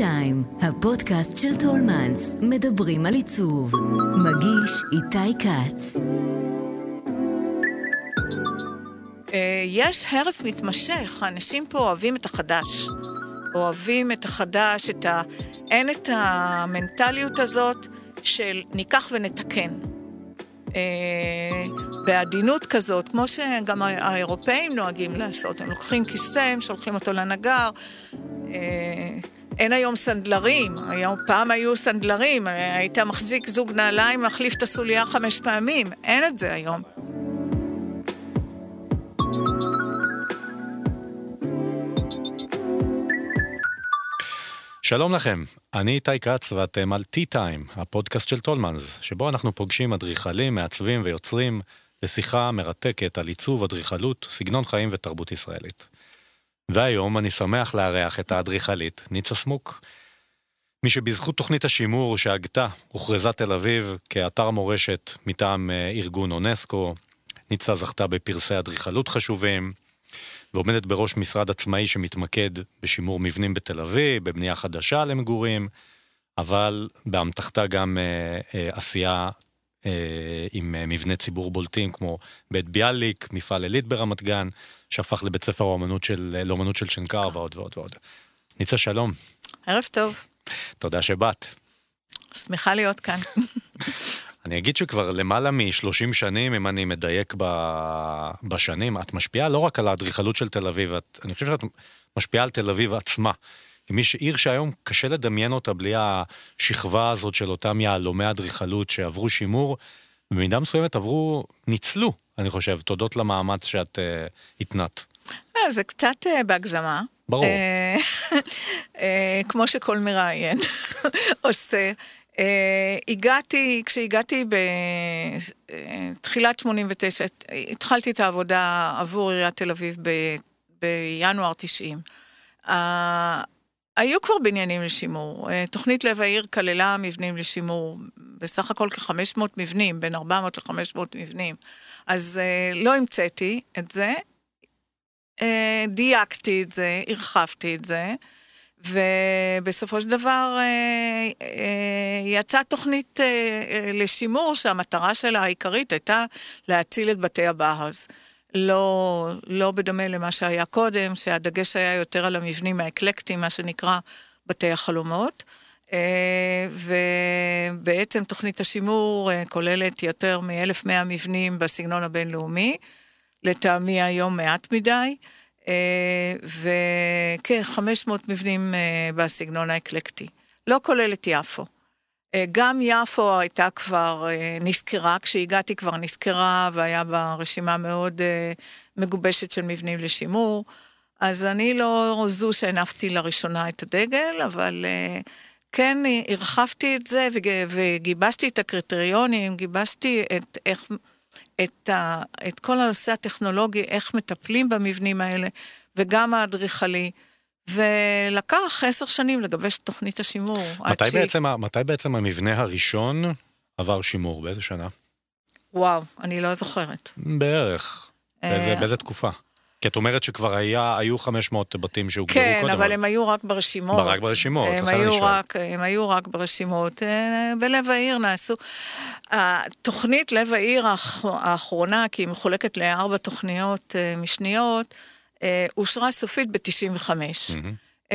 טיים, הפודקאסט של טולמנס, מדברים על עיצוב. מגיש איתי כץ. אה, יש הרס מתמשך, האנשים פה אוהבים את החדש. אוהבים את החדש, את ה... אין את המנטליות הזאת של ניקח ונתקן. אה, בעדינות כזאת, כמו שגם האירופאים נוהגים לעשות. הם לוקחים כיסא, הם שולחים אותו לנגר. אה, אין היום סנדלרים, היום, פעם היו סנדלרים, היית מחזיק זוג נעליים, מחליף את הסוליה חמש פעמים, אין את זה היום. שלום לכם, אני איתי כץ ואתם על T-Time, הפודקאסט של טולמנס, שבו אנחנו פוגשים אדריכלים, מעצבים ויוצרים לשיחה מרתקת על עיצוב, אדריכלות, סגנון חיים ותרבות ישראלית. והיום אני שמח לארח את האדריכלית ניצה סמוק. מי שבזכות תוכנית השימור שהגתה הוכרזה תל אביב כאתר מורשת מטעם אה, ארגון אונסקו, ניצה זכתה בפרסי אדריכלות חשובים, ועומדת בראש משרד עצמאי שמתמקד בשימור מבנים בתל אביב, בבנייה חדשה למגורים, אבל באמתחתה גם אה, אה, עשייה אה, עם אה, מבני ציבור בולטים כמו בית ביאליק, מפעל עילית ברמת גן, שהפך לבית ספר לאומנות של, לאומנות של שנקר ועוד ועוד ועוד. ניצה, שלום. ערב טוב. תודה שבאת. שמחה להיות כאן. אני אגיד שכבר למעלה מ-30 שנים, אם אני מדייק ב... בשנים, את משפיעה לא רק על האדריכלות של תל אביב, את... אני חושב שאת משפיעה על תל אביב עצמה. כמי שעיר שהיום קשה לדמיין אותה בלי השכבה הזאת של אותם יהלומי אדריכלות שעברו שימור, במידה מסוימת עברו, ניצלו, אני חושב, תודות למאמץ שאת uh, התנת. אה, זה קצת uh, בהגזמה. ברור. כמו שכל מראיין עושה. Uh, הגעתי, כשהגעתי בתחילת 89, התחלתי את העבודה עבור עיריית תל אביב ב, בינואר 90. Uh, היו כבר בניינים לשימור. Uh, תוכנית לב העיר כללה מבנים לשימור, בסך הכל כ-500 מבנים, בין 400 ל-500 מבנים. אז uh, לא המצאתי את זה, uh, דייקתי את זה, הרחבתי את זה. ובסופו של דבר אה, אה, יצאה תוכנית אה, לשימור שהמטרה שלה העיקרית הייתה להציל את בתי הבאהז. לא, לא בדומה למה שהיה קודם, שהדגש היה יותר על המבנים האקלקטיים, מה שנקרא בתי החלומות. ובעצם תוכנית השימור כוללת יותר מ-1,100 מבנים בסגנון הבינלאומי, לטעמי היום מעט מדי. אה, וכ-500 מבנים אה, בסגנון האקלקטי. לא כולל את יפו. אה, גם יפו הייתה כבר, נזכרה, כשהגעתי כבר נזכרה, והיה בה רשימה מאוד מגובשת של מבנים לשימור. אז אני לא זו שהנפתי לראשונה את הדגל, אבל כן הרחבתי את זה וגיבשתי את הקריטריונים, גיבשתי את איך... את, ה, את כל הנושא הטכנולוגי, איך מטפלים במבנים האלה, וגם האדריכלי. ולקח עשר שנים לגבש את תוכנית השימור. מתי, ש... בעצם, מתי בעצם המבנה הראשון עבר שימור? באיזה שנה? וואו, אני לא זוכרת. בערך. באיזה, באיזה תקופה? כי את אומרת שכבר היה, היו 500 בתים שהוגדרו כן, קודם. כן, אבל הם היו רק ברשימות. רק ברשימות, הם היו רק, הם היו רק ברשימות. אה, בלב העיר נעשו... התוכנית לב העיר האחרונה, כי היא מחולקת לארבע תוכניות אה, משניות, אה, אושרה סופית ב-95. Mm-hmm.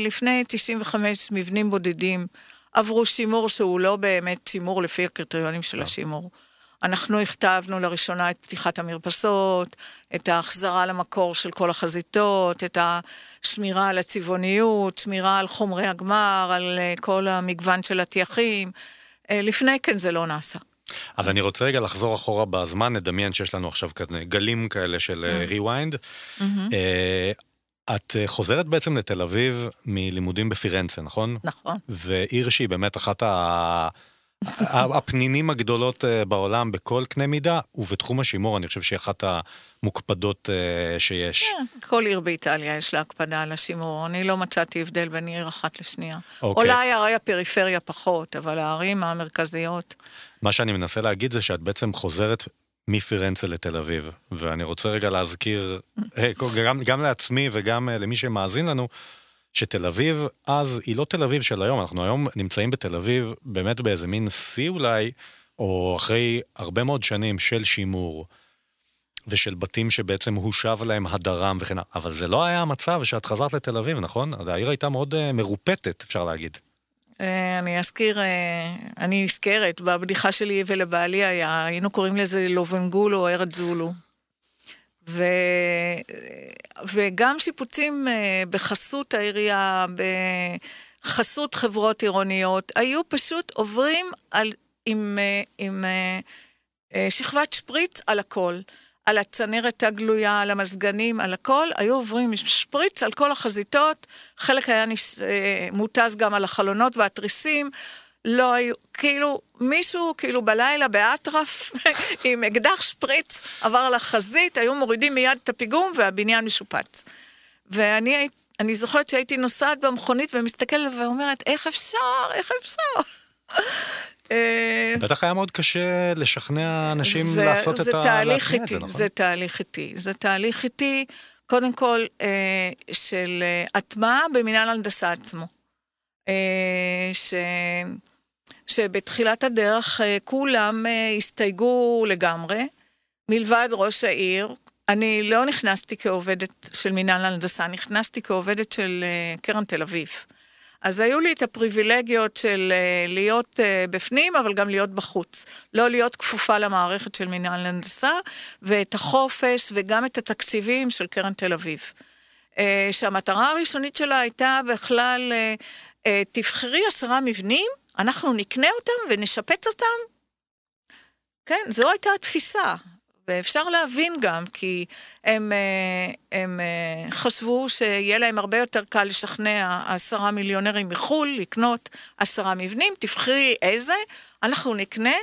ולפני 95 מבנים בודדים עברו שימור שהוא לא באמת שימור לפי הקריטריונים של השימור. אנחנו הכתבנו לראשונה את פתיחת המרפסות, את ההחזרה למקור של כל החזיתות, את השמירה על הצבעוניות, שמירה על חומרי הגמר, על אה, כל המגוון של הטיחים. אה, לפני כן זה לא נעשה. אז אני רוצה רגע לחזור אחורה בזמן, נדמיין שיש לנו עכשיו כזה גלים כאלה של rewind. Mm-hmm. Mm-hmm. את חוזרת בעצם לתל אביב מלימודים בפירנצה, נכון? נכון. ועיר שהיא באמת אחת ה... הפנינים הגדולות אה, בעולם בכל קנה מידה, ובתחום השימור אני חושב שהיא אחת המוקפדות אה, שיש. אה, כל עיר באיטליה יש לה הקפדה על השימור, אני לא מצאתי הבדל בין עיר אחת לשנייה. אוקיי. אולי הרי הפריפריה פחות, אבל הערים המרכזיות... מה שאני מנסה להגיד זה שאת בעצם חוזרת מפירנצה לתל אביב. ואני רוצה רגע להזכיר, אה, גם, גם לעצמי וגם למי שמאזין לנו, שתל אביב אז היא לא תל אביב של היום, אנחנו היום נמצאים בתל אביב באמת באיזה מין שיא אולי, או אחרי הרבה מאוד שנים של שימור. ושל בתים שבעצם הושב להם הדרם וכן הלאה. אבל זה לא היה המצב שאת חזרת לתל אביב, נכון? העיר הייתה מאוד uh, מרופטת, אפשר להגיד. Uh, אני אזכיר, uh, אני נזכרת, בבדיחה שלי ולבעלי היה, היינו קוראים לזה לובנגולו או ארץ זולו. ו... וגם שיפוצים uh, בחסות העירייה, בחסות חברות עירוניות, היו פשוט עוברים על, עם, uh, עם uh, שכבת שפריץ על הכל. על הצנרת הגלויה, על המזגנים, על הכל, היו עוברים שפריץ על כל החזיתות, חלק היה נש... אה, מותז גם על החלונות והתריסים. לא היו, כאילו, מישהו, כאילו בלילה באטרף, עם אקדח שפריץ, עבר לחזית, היו מורידים מיד את הפיגום והבניין משופץ. ואני אני זוכרת שהייתי נוסעת במכונית ומסתכלת ואומרת, איך אפשר, איך אפשר? אה, בטח היה מאוד קשה לשכנע אנשים זה, לעשות זה את ה... תהליך איטי, זה, נכון? זה תהליך איטי. זה תהליך איטי, קודם כל, אה, של אה, הטמעה במנהל הנדסה עצמו. אה, ש... שבתחילת הדרך אה, כולם אה, הסתייגו לגמרי, מלבד ראש העיר. אני לא נכנסתי כעובדת של מנהל הנדסה, נכנסתי כעובדת של אה, קרן תל אביב. אז היו לי את הפריבילגיות של להיות בפנים, אבל גם להיות בחוץ. לא להיות כפופה למערכת של מנהל הנדסה, ואת החופש וגם את התקציבים של קרן תל אביב. שהמטרה הראשונית שלה הייתה בכלל, תבחרי עשרה מבנים, אנחנו נקנה אותם ונשפץ אותם. כן, זו הייתה התפיסה. ואפשר להבין גם, כי הם, אה, הם אה, חשבו שיהיה להם הרבה יותר קל לשכנע עשרה מיליונרים מחו"ל לקנות עשרה מבנים, תבחרי איזה, אנחנו נקנה.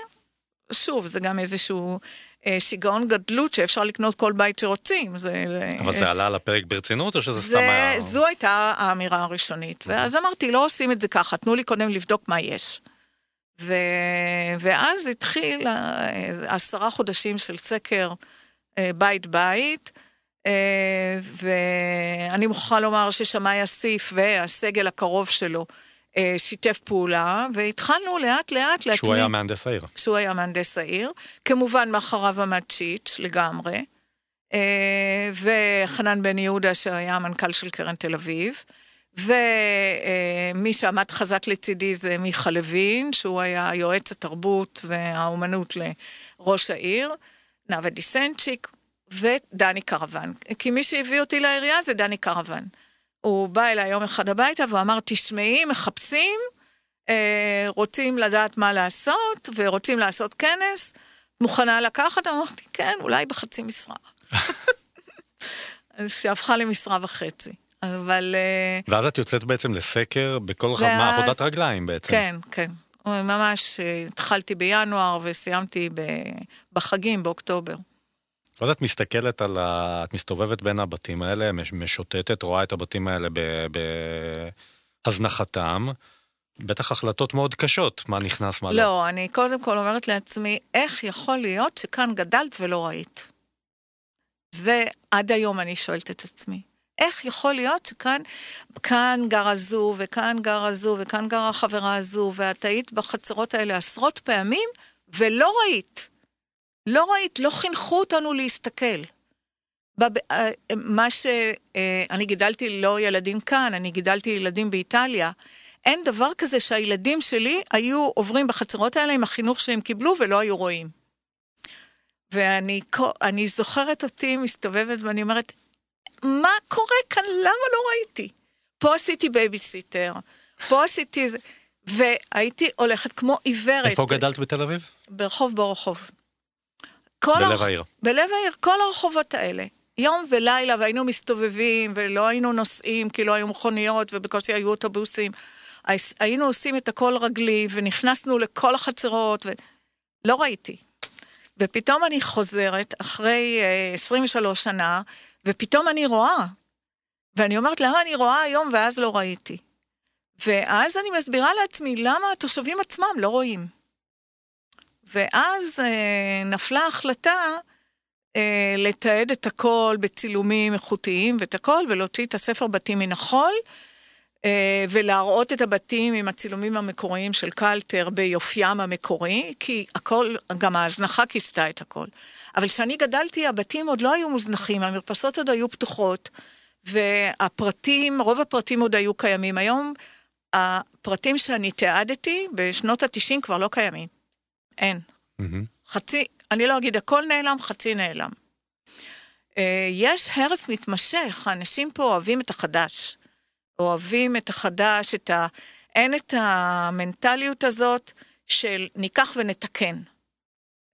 שוב, זה גם איזשהו שיגעון גדלות שאפשר לקנות כל בית שרוצים. זה, אבל זה עלה על הפרק ברצינות, או שזה זה, סתם היה... זו הייתה האמירה הראשונית. ואז אמרתי, לא עושים את זה ככה, תנו לי קודם לבדוק מה יש. ו... ואז התחיל עשרה חודשים של סקר בית-בית, אה, אה, ואני מוכרחה לומר ששמאי אסיף והסגל הקרוב שלו אה, שיתף פעולה, והתחלנו לאט לאט להטמיע... שהוא היה מהנדס העיר. שהוא היה מהנדס העיר. כמובן, מאחריו עמד צ'יץ' לגמרי, וחנן בן יהודה, שהיה המנכ"ל של קרן תל אביב. ומי שעמד חזק לצידי זה מיכה לוין, שהוא היה יועץ התרבות והאומנות לראש העיר, נאוה דיסנצ'יק ודני קרוון. כי מי שהביא אותי לעירייה זה דני קרוון. הוא בא אליי יום אחד הביתה והוא אמר, תשמעי, מחפשים, אה, רוצים לדעת מה לעשות ורוצים לעשות כנס, מוכנה לקחת? אמרתי, כן, אולי בחצי משרה. שהפכה למשרה וחצי. אבל... אה, ואז את יוצאת בעצם לסקר בכל ואז... מה, עבודת רגליים בעצם. כן, כן. ממש אה, התחלתי בינואר וסיימתי בחגים, באוקטובר. ואז את מסתכלת על ה... את מסתובבת בין הבתים האלה, משוטטת, רואה את הבתים האלה בהזנחתם. בטח החלטות מאוד קשות, מה נכנס, מה לא. לא, אני קודם כל אומרת לעצמי, איך יכול להיות שכאן גדלת ולא ראית? זה עד היום אני שואלת את עצמי. איך יכול להיות שכאן כאן גרה זו, וכאן גרה זו, וכאן גרה החברה הזו, ואת היית בחצרות האלה עשרות פעמים, ולא ראית. לא ראית, לא חינכו אותנו להסתכל. בב... אה, מה ש... אה, אני גידלתי לא ילדים כאן, אני גידלתי ילדים באיטליה. אין דבר כזה שהילדים שלי היו עוברים בחצרות האלה עם החינוך שהם קיבלו ולא היו רואים. ואני זוכרת אותי מסתובבת ואני אומרת, מה קורה כאן? למה לא ראיתי? פה עשיתי בייביסיטר, פה עשיתי איזה... והייתי הולכת כמו עיוורת. איפה גדלת בתל אביב? ברחוב ברחוב. בלב הר... העיר. בלב העיר, כל הרחובות האלה. יום ולילה, והיינו מסתובבים, ולא היינו נוסעים, כי לא היו מכוניות, ובקושי היו אוטובוסים. היינו עושים את הכל רגלי, ונכנסנו לכל החצרות, ולא ראיתי. ופתאום אני חוזרת, אחרי uh, 23 שנה, ופתאום אני רואה. ואני אומרת, למה אני רואה היום ואז לא ראיתי? ואז אני מסבירה לעצמי למה התושבים עצמם לא רואים. ואז אה, נפלה החלטה אה, לתעד את הכל בצילומים איכותיים ואת הכל, ולהוציא את הספר בתים מן החול, אה, ולהראות את הבתים עם הצילומים המקוריים של קלטר ביופיים המקורי, כי הכל, גם ההזנחה כיסתה את הכל. אבל כשאני גדלתי, הבתים עוד לא היו מוזנחים, המרפסות עוד היו פתוחות, והפרטים, רוב הפרטים עוד היו קיימים. היום הפרטים שאני תיעדתי בשנות ה-90 כבר לא קיימים. אין. Mm-hmm. חצי, אני לא אגיד הכל נעלם, חצי נעלם. אה, יש הרס מתמשך, האנשים פה אוהבים את החדש. אוהבים את החדש, את ה... אין את המנטליות הזאת של ניקח ונתקן.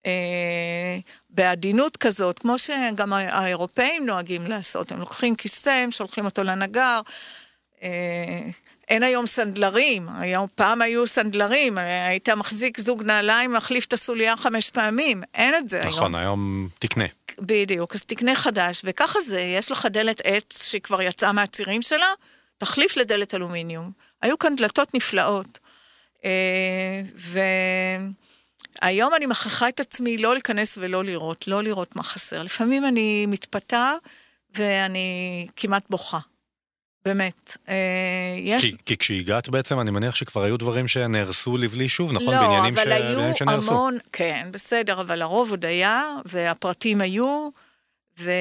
אה, בעדינות כזאת, כמו שגם האירופאים נוהגים לעשות, הם לוקחים כיסא, הם שולחים אותו לנגר. אה, אין היום סנדלרים, היום פעם היו סנדלרים, היית מחזיק זוג נעליים, מחליף את הסוליה חמש פעמים, אין את זה נכון, היום. נכון, היום תקנה. בדיוק, אז תקנה חדש, וככה זה, יש לך דלת עץ שכבר יצאה מהצירים שלה, תחליף לדלת אלומיניום. היו כאן דלתות נפלאות. אה, והיום אני מכריחה את עצמי לא להיכנס ולא לראות, לא לראות מה חסר. לפעמים אני מתפתה ואני כמעט בוכה. באמת. אה, יש... כי, כי כשהגעת בעצם, אני מניח שכבר היו דברים שנהרסו לבלי שוב, נכון? לא, בניינים אבל ש... היו שנהרסו. המון, כן, בסדר, אבל הרוב עוד היה, והפרטים היו, ו...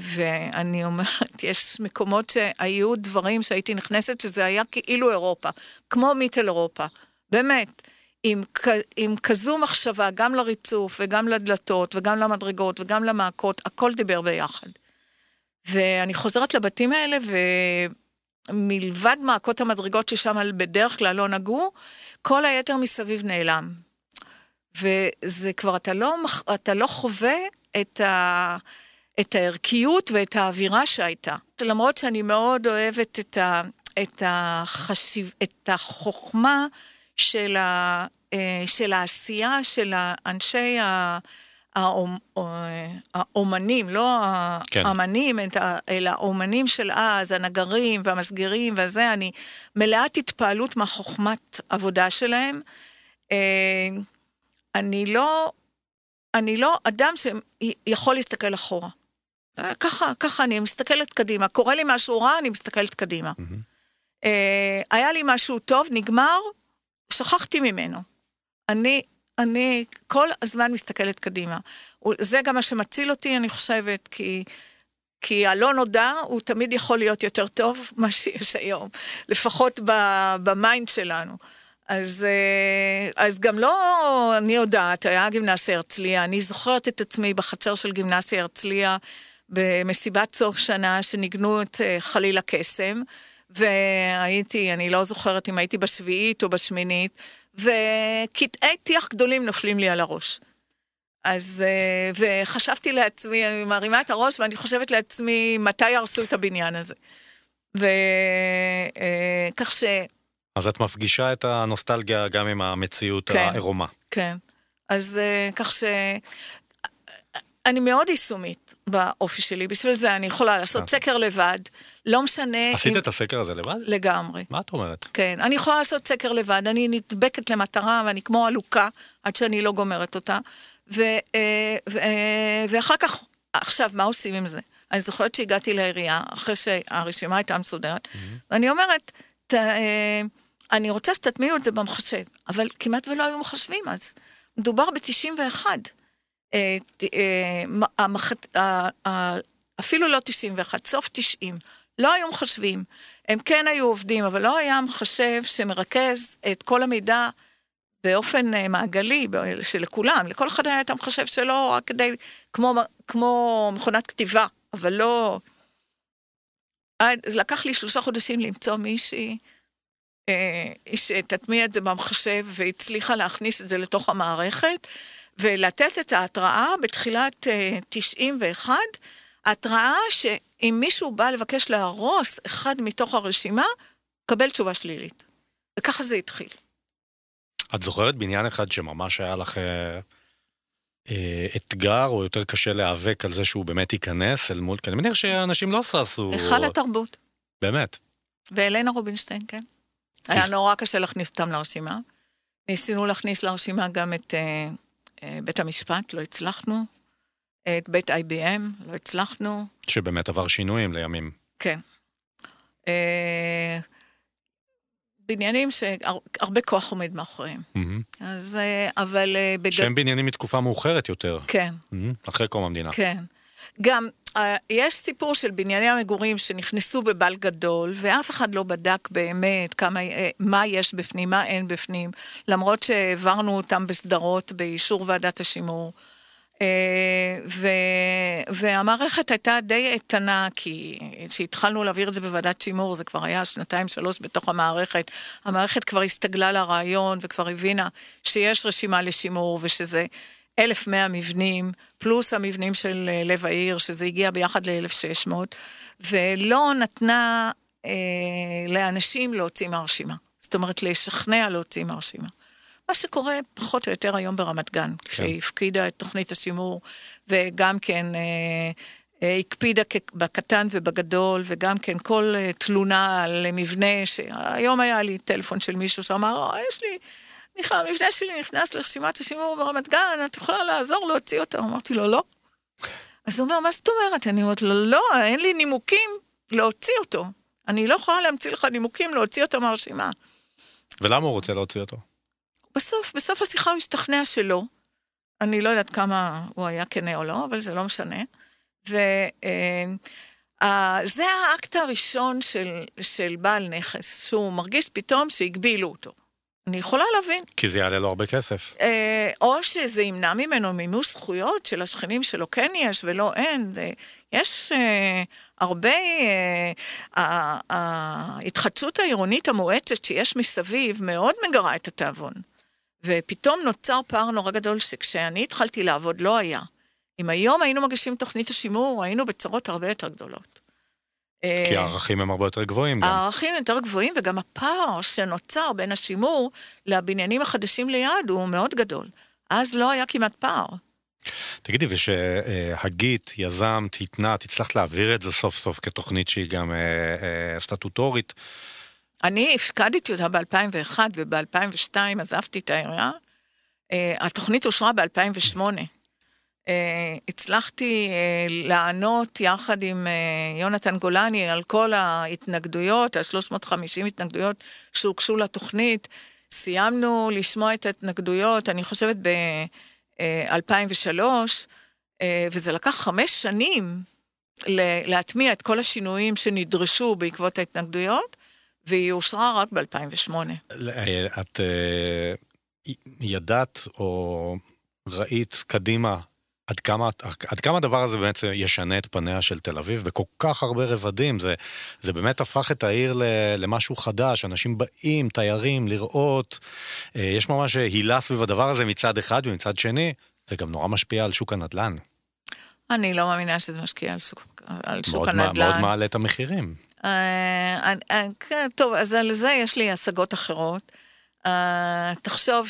ואני אומרת, יש מקומות שהיו דברים שהייתי נכנסת, שזה היה כאילו אירופה, כמו מיטל אירופה, באמת. עם, עם כזו מחשבה, גם לריצוף וגם לדלתות וגם למדרגות וגם למעקות, הכל דיבר ביחד. ואני חוזרת לבתים האלה, ומלבד מעקות המדרגות ששם בדרך כלל לא נגעו, כל היתר מסביב נעלם. וזה כבר, אתה לא, אתה לא חווה את, ה, את הערכיות ואת האווירה שהייתה. למרות שאני מאוד אוהבת את, ה, את, החשיב, את החוכמה של, ה, אה, של העשייה של האנשי ה... האומנים, לא כן. האמנים, אלא האומנים של אז, הנגרים והמסגרים וזה, אני מלאת התפעלות מהחוכמת עבודה שלהם. אה, אני לא, אני לא אדם שיכול להסתכל אחורה. אה, ככה, ככה אני מסתכלת קדימה. קורה לי משהו רע, אני מסתכלת קדימה. Mm-hmm. היה לי משהו טוב, נגמר, שכחתי ממנו. אני אני כל הזמן מסתכלת קדימה. זה גם מה שמציל אותי, אני חושבת, כי... כי הלא נודע הוא תמיד יכול להיות יותר טוב ממה שיש היום, לפחות ב mind שלנו. אז, אה, אז גם לא, אני יודעת, היה גימנסיה הרצליה, אני זוכרת את עצמי בחצר של גימנסיה הרצליה במסיבת סוף שנה שניגנו את אה, חליל הקסם, והייתי, אני לא זוכרת אם הייתי בשביעית או בשמינית, וקטעי טיח גדולים נופלים לי על הראש. אז, אה, וחשבתי לעצמי, אני מרימה את הראש ואני חושבת לעצמי, מתי יהרסו את הבניין הזה? וכך אה, ש... אז את מפגישה את הנוסטלגיה גם עם המציאות כן, העירומה. כן. אז אה, כך ש... אני מאוד יישומית באופי שלי, בשביל זה אני יכולה לעשות אה. סקר לבד, לא משנה... עשית אם... את הסקר הזה לבד? לגמרי. מה את אומרת? כן, אני יכולה לעשות סקר לבד, אני נדבקת למטרה ואני כמו עלוקה עד שאני לא גומרת אותה. ו, אה, ו, אה, ואחר כך, עכשיו, מה עושים עם זה? אני זוכרת שהגעתי לעירייה, אחרי שהרשימה הייתה מסודרת, mm-hmm. ואני אומרת, ת, אני רוצה שתטמיעו את זה במחשב, אבל כמעט ולא היו מחשבים אז. מדובר ב-91. אה, אה, אפילו לא 91, סוף 90, לא היו מחשבים. הם כן היו עובדים, אבל לא היה מחשב שמרכז את כל המידע באופן אה, מעגלי, שלכולם, לכל אחד היה את המחשב שלו, רק כדי, כמו, כמו מכונת כתיבה, אבל לא... לקח לי שלושה חודשים למצוא מישהי שתטמיע את זה במחשב והצליחה להכניס את זה לתוך המערכת. ולתת את ההתראה בתחילת uh, אה, 91, התראה שאם מישהו בא לבקש להרוס אחד מתוך הרשימה, קבל תשובה שלילית. וככה זה התחיל. את זוכרת בניין אחד שממש היה לך אה, אה, אתגר, או יותר קשה להיאבק על זה שהוא באמת ייכנס אל מול... כי אני מניח שאנשים לא ששו... היכל התרבות. באמת. ואלנה רובינשטיין, כן. היה נורא קשה להכניס אותם לרשימה. ניסינו להכניס לרשימה גם את... אה, בית המשפט, לא הצלחנו. את בית IBM, לא הצלחנו. שבאמת עבר שינויים לימים. כן. בניינים שהרבה כוח עומד מאחוריהם. Mm-hmm. אז, אבל... בגד... שהם בניינים מתקופה מאוחרת יותר. כן. Mm-hmm. אחרי קום המדינה. כן. גם, יש סיפור של בנייני המגורים שנכנסו בבל גדול, ואף אחד לא בדק באמת כמה, מה יש בפנים, מה אין בפנים, למרות שהעברנו אותם בסדרות באישור ועדת השימור. ו, והמערכת הייתה די איתנה, כי כשהתחלנו להעביר את זה בוועדת שימור, זה כבר היה שנתיים, שלוש בתוך המערכת. המערכת כבר הסתגלה לרעיון וכבר הבינה שיש רשימה לשימור ושזה 1,100 מבנים, פלוס המבנים של לב העיר, שזה הגיע ביחד ל-1,600, ולא נתנה אה, לאנשים להוציא מהרשימה. זאת אומרת, לשכנע להוציא מהרשימה. מה שקורה פחות או יותר היום ברמת גן, כן. שהפקידה את תוכנית השימור, וגם כן אה, אה, הקפידה בקטן ובגדול, וגם כן כל אה, תלונה על מבנה, שהיום היה לי טלפון של מישהו שאמר, אה, יש לי... מיכל, המבנה שלי נכנס לרשימת השימור ברמת גן, את יכולה לעזור להוציא אותו? אמרתי לו, לא. אז הוא אומר, מה זאת אומרת? אני אומרת לו, לא, אין לי נימוקים להוציא אותו. אני לא יכולה להמציא לך נימוקים להוציא אותו מהרשימה. ולמה הוא רוצה להוציא אותו? בסוף, בסוף השיחה הוא השתכנע שלא. אני לא יודעת כמה הוא היה כנה או לא, אבל זה לא משנה. וזה אה, האקט הראשון של, של בעל נכס, שהוא מרגיש פתאום שהגבילו אותו. אני יכולה להבין. כי זה יעלה לו הרבה כסף. אה, או שזה ימנע ממנו מימוש זכויות של השכנים שלו כן יש ולא אין. יש אה, הרבה, אה, ההתחדשות העירונית המואצת שיש מסביב מאוד מגרה את התיאבון. ופתאום נוצר פער נורא גדול שכשאני התחלתי לעבוד לא היה. אם היום היינו מגישים תוכנית השימור, היינו בצרות הרבה יותר גדולות. כי הערכים הם הרבה יותר גבוהים גם. הערכים יותר גבוהים, וגם הפער שנוצר בין השימור לבניינים החדשים ליד הוא מאוד גדול. אז לא היה כמעט פער. תגידי, ושהגיט, יזמת, התנעת, הצלחת להעביר את זה סוף סוף כתוכנית שהיא גם אה, אה, סטטוטורית. אני הפקדתי אותה ב-2001 וב-2002 עזבתי את העירייה. Uh, התוכנית אושרה ב-2008. Uh, הצלחתי uh, לענות יחד עם uh, יונתן גולני על כל ההתנגדויות, ה-350 התנגדויות שהוגשו לתוכנית. סיימנו לשמוע את ההתנגדויות, אני חושבת ב-2003, uh, וזה לקח חמש שנים להטמיע את כל השינויים שנדרשו בעקבות ההתנגדויות. והיא אושרה רק ב-2008. את ידעת או ראית קדימה עד כמה, עד כמה הדבר הזה באמת ישנה את פניה של תל אביב בכל כך הרבה רבדים, זה, זה באמת הפך את העיר למשהו חדש, אנשים באים, תיירים, לראות, אה, יש ממש הילה סביב הדבר הזה מצד אחד, ומצד שני, זה גם נורא משפיע על שוק הנדל"ן. אני לא מאמינה שזה משקיע על שוק, על שוק מאוד הנדל"ן. מאוד מעלה את המחירים. אה, אה, כן, טוב, אז על זה יש לי השגות אחרות. אה, תחשוב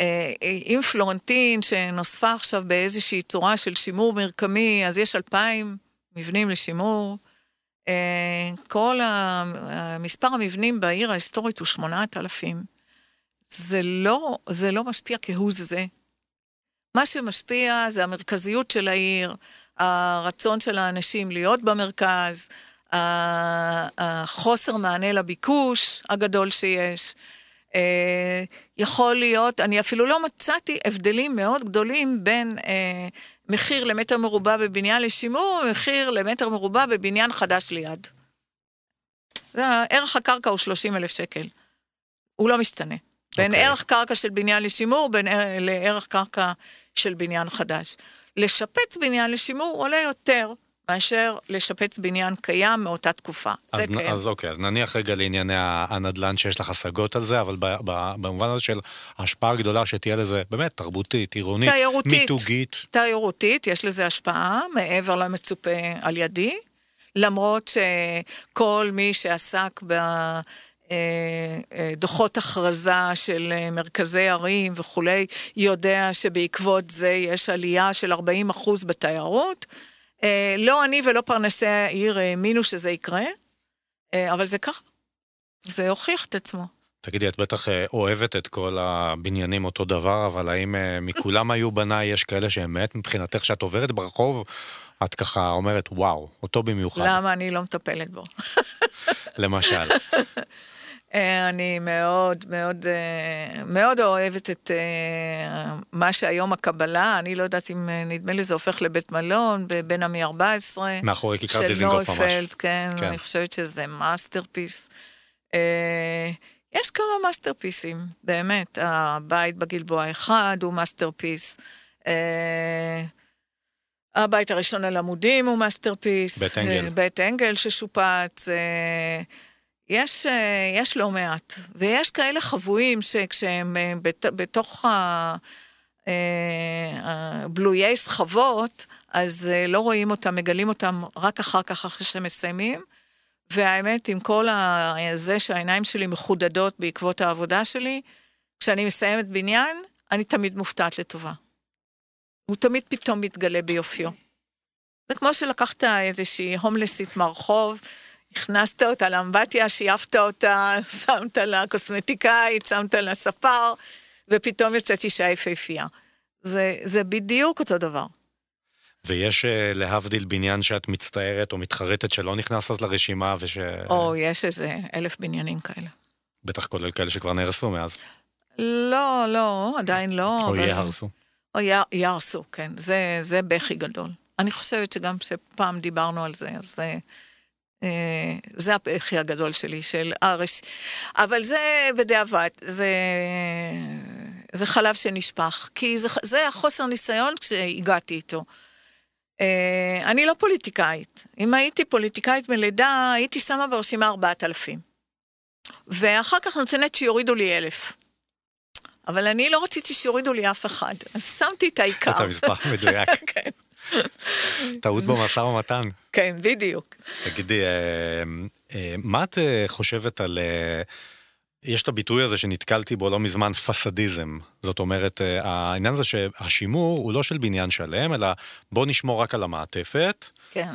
שאם פלורנטין, שנוספה עכשיו באיזושהי צורה של שימור מרקמי, אז יש אלפיים מבנים לשימור. כל מספר המבנים בעיר ההיסטורית הוא שמונת אלפים. זה לא, זה לא משפיע כהוא זה. מה שמשפיע זה המרכזיות של העיר, הרצון של האנשים להיות במרכז, החוסר מענה לביקוש הגדול שיש. אה, יכול להיות, אני אפילו לא מצאתי הבדלים מאוד גדולים בין אה, מחיר למטר מרובע בבניין לשימור ומחיר למטר מרובע בבניין חדש ליד. ערך הקרקע הוא 30 אלף שקל. הוא לא משתנה. בין okay. אוקיי. ערך קרקע של בניין לשימור בין לערך קרקע של בניין חדש. לשפץ בניין לשימור עולה יותר. מאשר לשפץ בניין קיים מאותה תקופה. אז, זה קיים. אז אוקיי, אז נניח רגע לענייני הנדל"ן שיש לך השגות על זה, אבל ב, ב, במובן הזה של ההשפעה הגדולה שתהיה לזה, באמת, תרבותית, עירונית, תיירותית, מיתוגית. תיירותית, יש לזה השפעה מעבר למצופה על ידי, למרות שכל מי שעסק ב... אה, אה, דוחות הכרזה של אה, מרכזי ערים וכולי, יודע שבעקבות זה יש עלייה של 40 אחוז בתיירות. אה, לא אני ולא פרנסי העיר האמינו שזה יקרה, אה, אבל זה ככה. זה הוכיח את עצמו. תגידי, את בטח אה, אוהבת את כל הבניינים אותו דבר, אבל האם אה, מכולם היו בניי, יש כאלה שאמת מבחינתך, שאת עוברת ברחוב, את ככה אומרת, וואו, אותו במיוחד. למה אני לא מטפלת בו? למשל. אה, אני מאוד מאוד מאוד אוהבת את מה שהיום הקבלה, אני לא יודעת אם נדמה לי זה הופך לבית מלון, בבן עמי 14. מאחורי כיכר דיזינגוף ממש. של נויפלד, כן, כן, אני חושבת שזה masterpiece. יש כמה masterpiece ים, באמת. הבית בגלבוע אחד הוא masterpiece. אה, הבית הראשון על עמודים הוא masterpiece. בית אנגל. בית אנגל ששופץ. אה, יש, אה, יש לא מעט. ויש כאלה חבויים שכשהם בת, בתוך הבלויי סחבות, אז לא רואים אותם, מגלים אותם רק אחר כך, אחרי שהם מסיימים. והאמת, עם כל זה שהעיניים שלי מחודדות בעקבות העבודה שלי, כשאני מסיימת בניין, אני תמיד מופתעת לטובה. הוא תמיד פתאום מתגלה ביופיו. זה כמו שלקחת איזושהי הומלסית מהרחוב, הכנסת אותה לאמבטיה, שייפת אותה, שמת לה קוסמטיקאית, שמת לה ספר, ופתאום יוצאת אישה יפהפייה. זה, זה בדיוק אותו דבר. ויש אה, להבדיל בניין שאת מצטערת או מתחרטת שלא נכנס אז לרשימה וש... או, יש איזה אלף בניינים כאלה. בטח כולל כאלה שכבר נהרסו מאז. לא, לא, עדיין לא. או אבל... יהרסו. או י... יהרסו, כן. זה, זה בכי גדול. אני חושבת שגם כשפעם דיברנו על זה, אז זה, אה, זה הבכי הגדול שלי, של הרש... אבל זה בדיעבד, זה, זה חלב שנשפך. כי זה, זה החוסר ניסיון כשהגעתי איתו. אה, אני לא פוליטיקאית. אם הייתי פוליטיקאית מלידה, הייתי שמה ברשימה 4,000. ואחר כך נותנת שיורידו לי 1,000. אבל אני לא רציתי שיורידו לי אף אחד, אז שמתי את העיקר. את המספר מדויק. כן. טעות במשא ומתן. כן, בדיוק. תגידי, אה, אה, מה את חושבת על יש את הביטוי הזה שנתקלתי בו לא מזמן, פסדיזם. זאת אומרת, אה, העניין הזה שהשימור הוא לא של בניין שלם, אלא בוא נשמור רק על המעטפת. כן.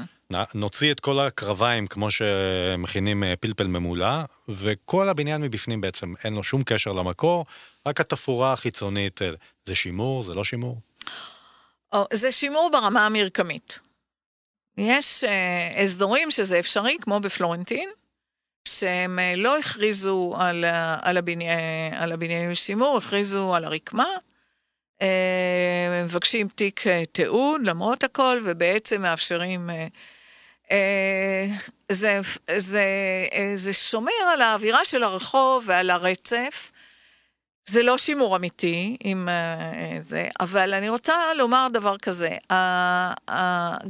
נוציא את כל הקרביים כמו שמכינים אה, פלפל ממולא, וכל הבניין מבפנים בעצם אין לו שום קשר למקור, רק התפאורה החיצונית, אה, זה שימור, זה לא שימור? זה שימור ברמה המרקמית. יש אה, אזורים שזה אפשרי, כמו בפלורנטין, שהם אה, לא הכריזו על, על, הבניין, על הבניינים לשימור, הכריזו על הרקמה. אה, מבקשים תיק אה, תיעוד למרות הכל, ובעצם מאפשרים... זה, זה, זה שומר על האווירה של הרחוב ועל הרצף. זה לא שימור אמיתי עם זה, אבל אני רוצה לומר דבר כזה,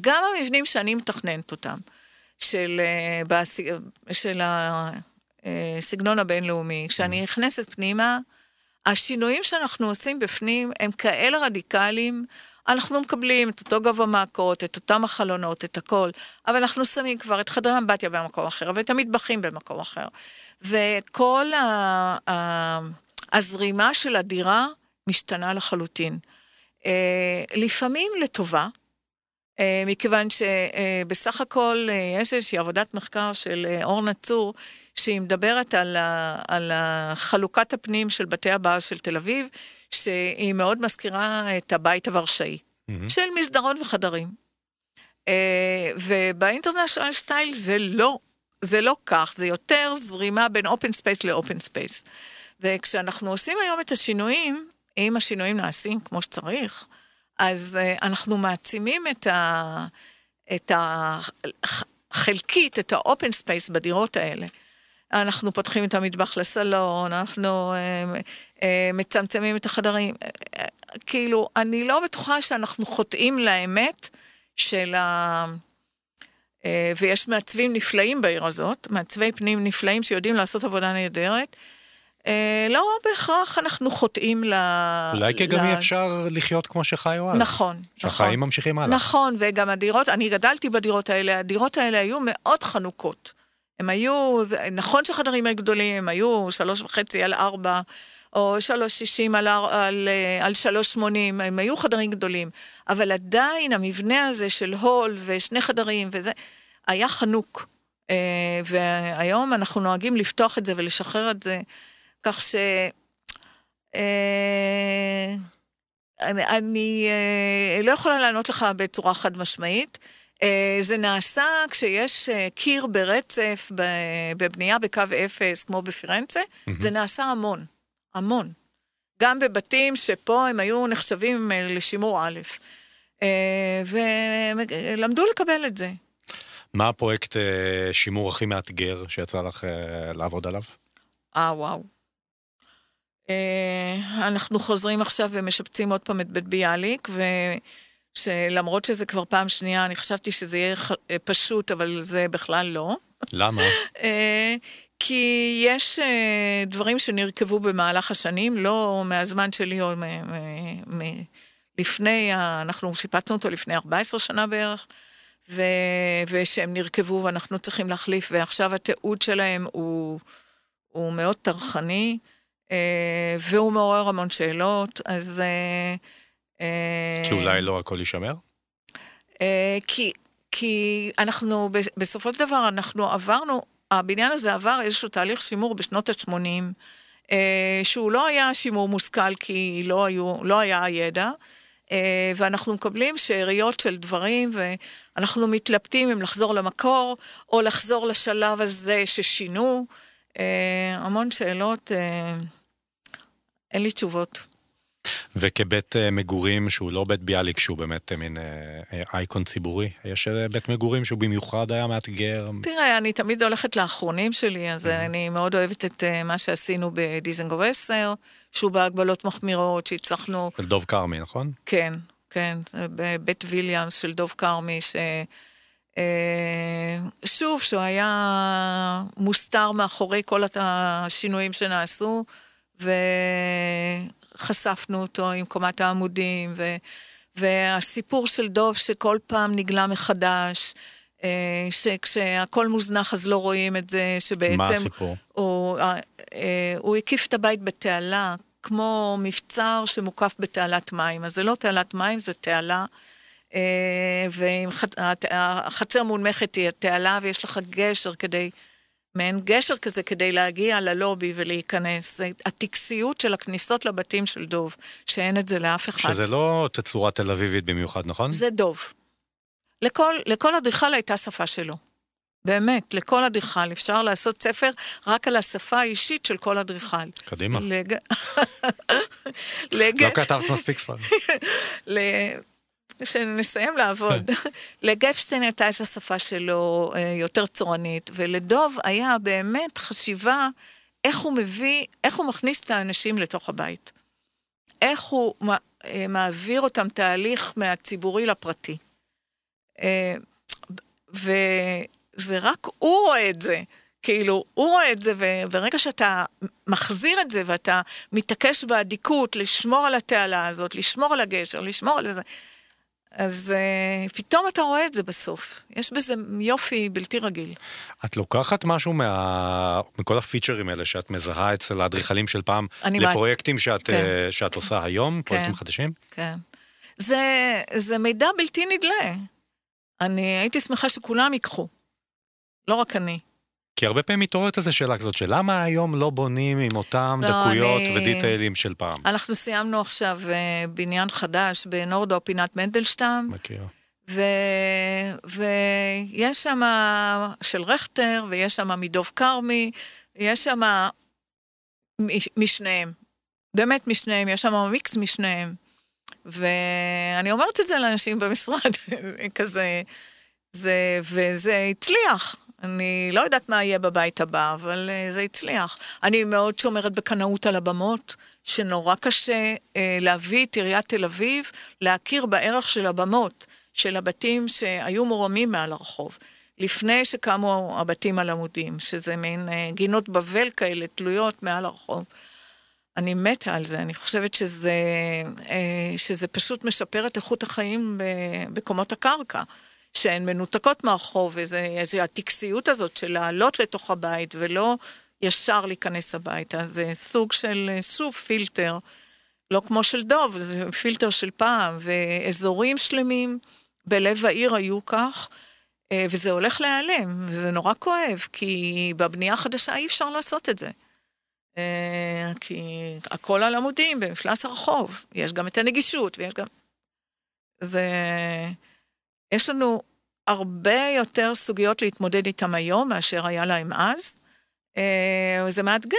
גם המבנים שאני מתכננת אותם, של, אה, של הסגנון הבינלאומי. כשאני נכנסת פנימה, השינויים שאנחנו עושים בפנים הם כאלה רדיקליים, אנחנו מקבלים את אותו גובה מעקות, את אותם החלונות, את הכל, אבל אנחנו שמים כבר את חדרי אמבטיה במקום אחר, ואת המטבחים במקום אחר. וכל ה, הזרימה של הדירה משתנה לחלוטין. אה, לפעמים לטובה, אה, מכיוון שבסך הכל אה, יש איזושהי עבודת מחקר של אורנה צור, שהיא מדברת על, ה, על חלוקת הפנים של בתי הבאוהאוס של תל אביב, שהיא מאוד מזכירה את הבית הוורשאי, mm-hmm. של מסדרון וחדרים. וב International Style זה לא, זה לא כך, זה יותר זרימה בין open space ל open space. וכשאנחנו עושים היום את השינויים, אם השינויים נעשים כמו שצריך, אז uh, אנחנו מעצימים את, ה, את החלקית, את ה open space בדירות האלה. אנחנו פותחים את המטבח לסלון, אנחנו uh, uh, מצמצמים את החדרים. כאילו, אני לא בטוחה שאנחנו חוטאים לאמת של ה... ויש מעצבים נפלאים בעיר הזאת, מעצבי פנים נפלאים שיודעים לעשות עבודה נהדרת. אה, לא בהכרח אנחנו חוטאים ל... אולי כי גם אי אפשר לחיות כמו שחיו אז. נכון, נכון. שהחיים ממשיכים הלאה. נכון, וגם הדירות, אני גדלתי בדירות האלה, הדירות האלה היו מאוד חנוכות. הם היו, נכון שחדרים היו גדולים, הם היו שלוש וחצי על ארבע, או שלוש שישים על, על, אה, על שלוש שמונים, הם היו חדרים גדולים. אבל עדיין המבנה הזה של הול ושני חדרים וזה, היה חנוק. אה, והיום אנחנו נוהגים לפתוח את זה ולשחרר את זה. כך ש... אה, אני, אני אה, לא יכולה לענות לך בצורה חד משמעית. אה, זה נעשה כשיש אה, קיר ברצף בבנייה בקו אפס, כמו בפירנצה, mm-hmm. זה נעשה המון, המון. גם בבתים שפה הם היו נחשבים לשימור א', ולמדו לקבל את זה. מה הפרויקט שימור הכי מאתגר שיצא לך לעבוד עליו? אה, וואו. אנחנו חוזרים עכשיו ומשפצים עוד פעם את בית ביאליק, ו... שלמרות שזה כבר פעם שנייה, אני חשבתי שזה יהיה אה, פשוט, אבל זה בכלל לא. למה? אה, כי יש אה, דברים שנרכבו במהלך השנים, לא מהזמן שלי או לפני, אנחנו שיפצנו אותו לפני 14 שנה בערך, ו, ושהם נרכבו ואנחנו צריכים להחליף, ועכשיו התיעוד שלהם הוא, הוא מאוד טרחני, והוא מעורר המון שאלות, אז... אה, שאולי לא הכל יישמר? אה, כי, כי אנחנו, בסופו של דבר, אנחנו עברנו, הבניין הזה עבר איזשהו תהליך שימור בשנות ה-80, אה, שהוא לא היה שימור מושכל כי לא, היו, לא היה הידע. ואנחנו מקבלים שאריות של דברים, ואנחנו מתלבטים אם לחזור למקור, או לחזור לשלב הזה ששינו. המון שאלות, אין לי תשובות. וכבית אה, מגורים שהוא לא בית ביאליק, שהוא באמת אה, מין אה, אייקון ציבורי, יש בית מגורים שהוא במיוחד היה מאתגר. תראה, אני תמיד הולכת לאחרונים שלי, אז mm-hmm. אני מאוד אוהבת את מה שעשינו בדיזנגוף 10, שהוא בהגבלות מחמירות, שהצלחנו... של דוב כרמי, נכון? כן, כן, בבית ויליאמס של דוב כרמי, ש... שוב, שהוא היה מוסתר מאחורי כל השינויים שנעשו, ו... חשפנו אותו עם קומת העמודים, ו, והסיפור של דוב שכל פעם נגלה מחדש, אה, שכשהכול מוזנח אז לא רואים את זה, שבעצם... מה הסיפור? הוא, אה, אה, הוא הקיף את הבית בתעלה, כמו מבצר שמוקף בתעלת מים. אז זה לא תעלת מים, זה תעלה. והחצר מונמכת היא התעלה, ויש לך גשר כדי מעין גשר כזה כדי להגיע ללובי ולהיכנס. זה הטקסיות של הכניסות לבתים של דוב, שאין את זה לאף אחד. שזה לא תצורה תל אביבית במיוחד, נכון? זה דוב. לכל, לכל אדריכל הייתה שפה שלו. באמת, לכל אדריכל. אפשר לעשות ספר רק על השפה האישית של כל אדריכל. קדימה. לג... לג... לא כתבת מספיק ספרים. שנסיים לעבוד. כן. לגפשטיין הייתה את השפה שלו אה, יותר צורנית, ולדוב היה באמת חשיבה איך הוא מביא, איך הוא מכניס את האנשים לתוך הבית. איך הוא אה, מעביר אותם תהליך מהציבורי לפרטי. אה, וזה רק הוא רואה את זה. כאילו, הוא רואה את זה, וברגע שאתה מחזיר את זה ואתה מתעקש באדיקות לשמור על התעלה הזאת, לשמור על הגשר, לשמור על זה, אז uh, פתאום אתה רואה את זה בסוף. יש בזה יופי בלתי רגיל. את לוקחת משהו מה... מכל הפיצ'רים האלה שאת מזהה אצל האדריכלים של פעם, לפרויקטים מה... שאת, כן. uh, שאת עושה היום, כן. פרויקטים חדשים? כן. זה, זה מידע בלתי נדלה. אני הייתי שמחה שכולם ייקחו. לא רק אני. כי הרבה פעמים מתעוררת איזו שאלה כזאת, של למה היום לא בונים עם אותם לא, דקויות אני... ודיטיילים של פעם? אנחנו סיימנו עכשיו uh, בניין חדש בנורדו, פינת מנדלשטם. מכיר. ו... ויש שם של רכטר, ויש שם מדוב כרמי, יש שם משניהם. באמת משניהם, יש שם מיקס משניהם. ואני אומרת את זה לאנשים במשרד, כזה, זה, וזה הצליח. אני לא יודעת מה יהיה בבית הבא, אבל uh, זה הצליח. אני מאוד שומרת בקנאות על הבמות, שנורא קשה uh, להביא את עיריית תל אביב להכיר בערך של הבמות, של הבתים שהיו מורמים מעל הרחוב. לפני שקמו הבתים על עמודים, שזה מין uh, גינות בבל כאלה תלויות מעל הרחוב. אני מתה על זה, אני חושבת שזה, uh, שזה פשוט משפר את איכות החיים בקומות הקרקע. שהן מנותקות מהרחוב, איזו הטקסיות הזאת של לעלות לתוך הבית ולא ישר להיכנס הביתה. זה סוג של, שוב, פילטר, לא כמו של דוב, זה פילטר של פעם, ואזורים שלמים בלב העיר היו כך. אה, וזה הולך להיעלם, וזה נורא כואב, כי בבנייה החדשה אי אפשר לעשות את זה. אה, כי הכל על עמודים במפלס הרחוב, יש גם את הנגישות ויש גם... זה... יש לנו הרבה יותר סוגיות להתמודד איתן היום מאשר היה להם אז. אה, זה מאתגר.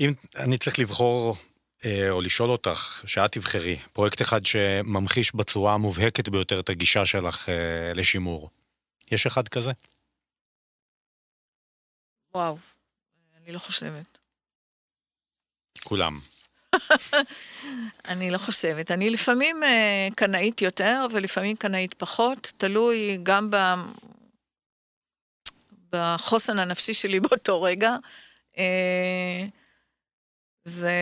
אם אני צריך לבחור או לשאול אותך, שאת תבחרי, פרויקט אחד שממחיש בצורה המובהקת ביותר את הגישה שלך לשימור, יש אחד כזה? וואו, אני לא חושבת. כולם. אני לא חושבת. אני לפעמים uh, קנאית יותר ולפעמים קנאית פחות, תלוי גם ב... בחוסן הנפשי שלי באותו רגע. Uh, זה...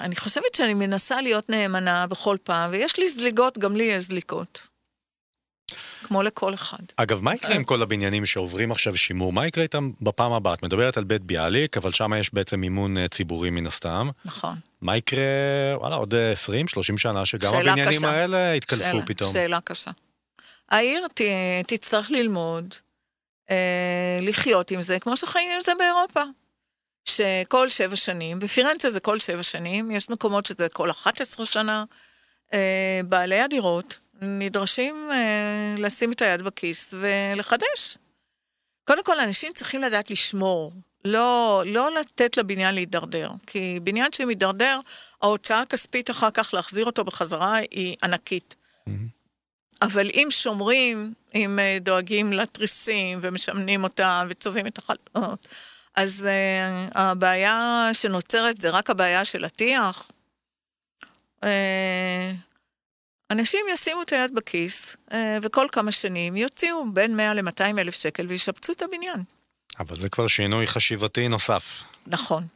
אני חושבת שאני מנסה להיות נאמנה בכל פעם, ויש לי זליגות, גם לי יש זליגות. כמו לכל אחד. אגב, מה יקרה עם כל הבניינים שעוברים עכשיו שימור? מה יקרה איתם בפעם הבאה? את מדברת על בית ביאליק, אבל שם יש בעצם מימון אה, ציבורי מן הסתם. נכון. מה יקרה, וואלה, עוד 20-30 שנה, שגם הבניינים קשה. האלה יתקלפו שאלה, פתאום? שאלה קשה. העיר ת, תצטרך ללמוד, אה, לחיות עם זה, כמו שחיים עם זה באירופה. שכל שבע שנים, בפירנצה זה כל שבע שנים, יש מקומות שזה כל 11 שנה, אה, בעלי הדירות נדרשים אה, לשים את היד בכיס ולחדש. קודם כל, אנשים צריכים לדעת לשמור, לא, לא לתת לבניין להידרדר, כי בניין שמתדרדר, ההוצאה הכספית אחר כך להחזיר אותו בחזרה היא ענקית. Mm-hmm. אבל אם שומרים, אם אה, דואגים לתריסים ומשמנים אותם וצובעים את החלטות, אז uh, הבעיה שנוצרת זה רק הבעיה של הטיח. Uh, אנשים ישימו את היד בכיס, אה, וכל כמה שנים יוציאו בין 100 ל-200 אלף שקל וישפצו את הבניין. אבל זה כבר שינוי חשיבתי נוסף. נכון.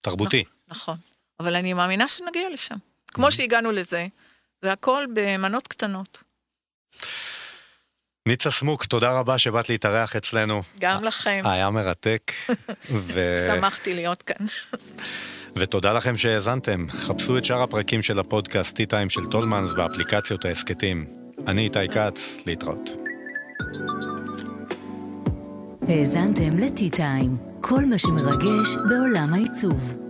תרבותי. נכון. אבל אני מאמינה שנגיע לשם. כמו שהגענו לזה, זה הכל במנות קטנות. ניצה סמוק, תודה רבה שבאת להתארח אצלנו. גם לכם. היה מרתק. ו... שמחתי להיות כאן. ותודה לכם שהאזנתם. חפשו את שאר הפרקים של הפודקאסט T-Time של טולמנס באפליקציות ההסכתים. אני איתי כץ, להתראות. האזנתם ל-T-Time, כל מה שמרגש בעולם העיצוב.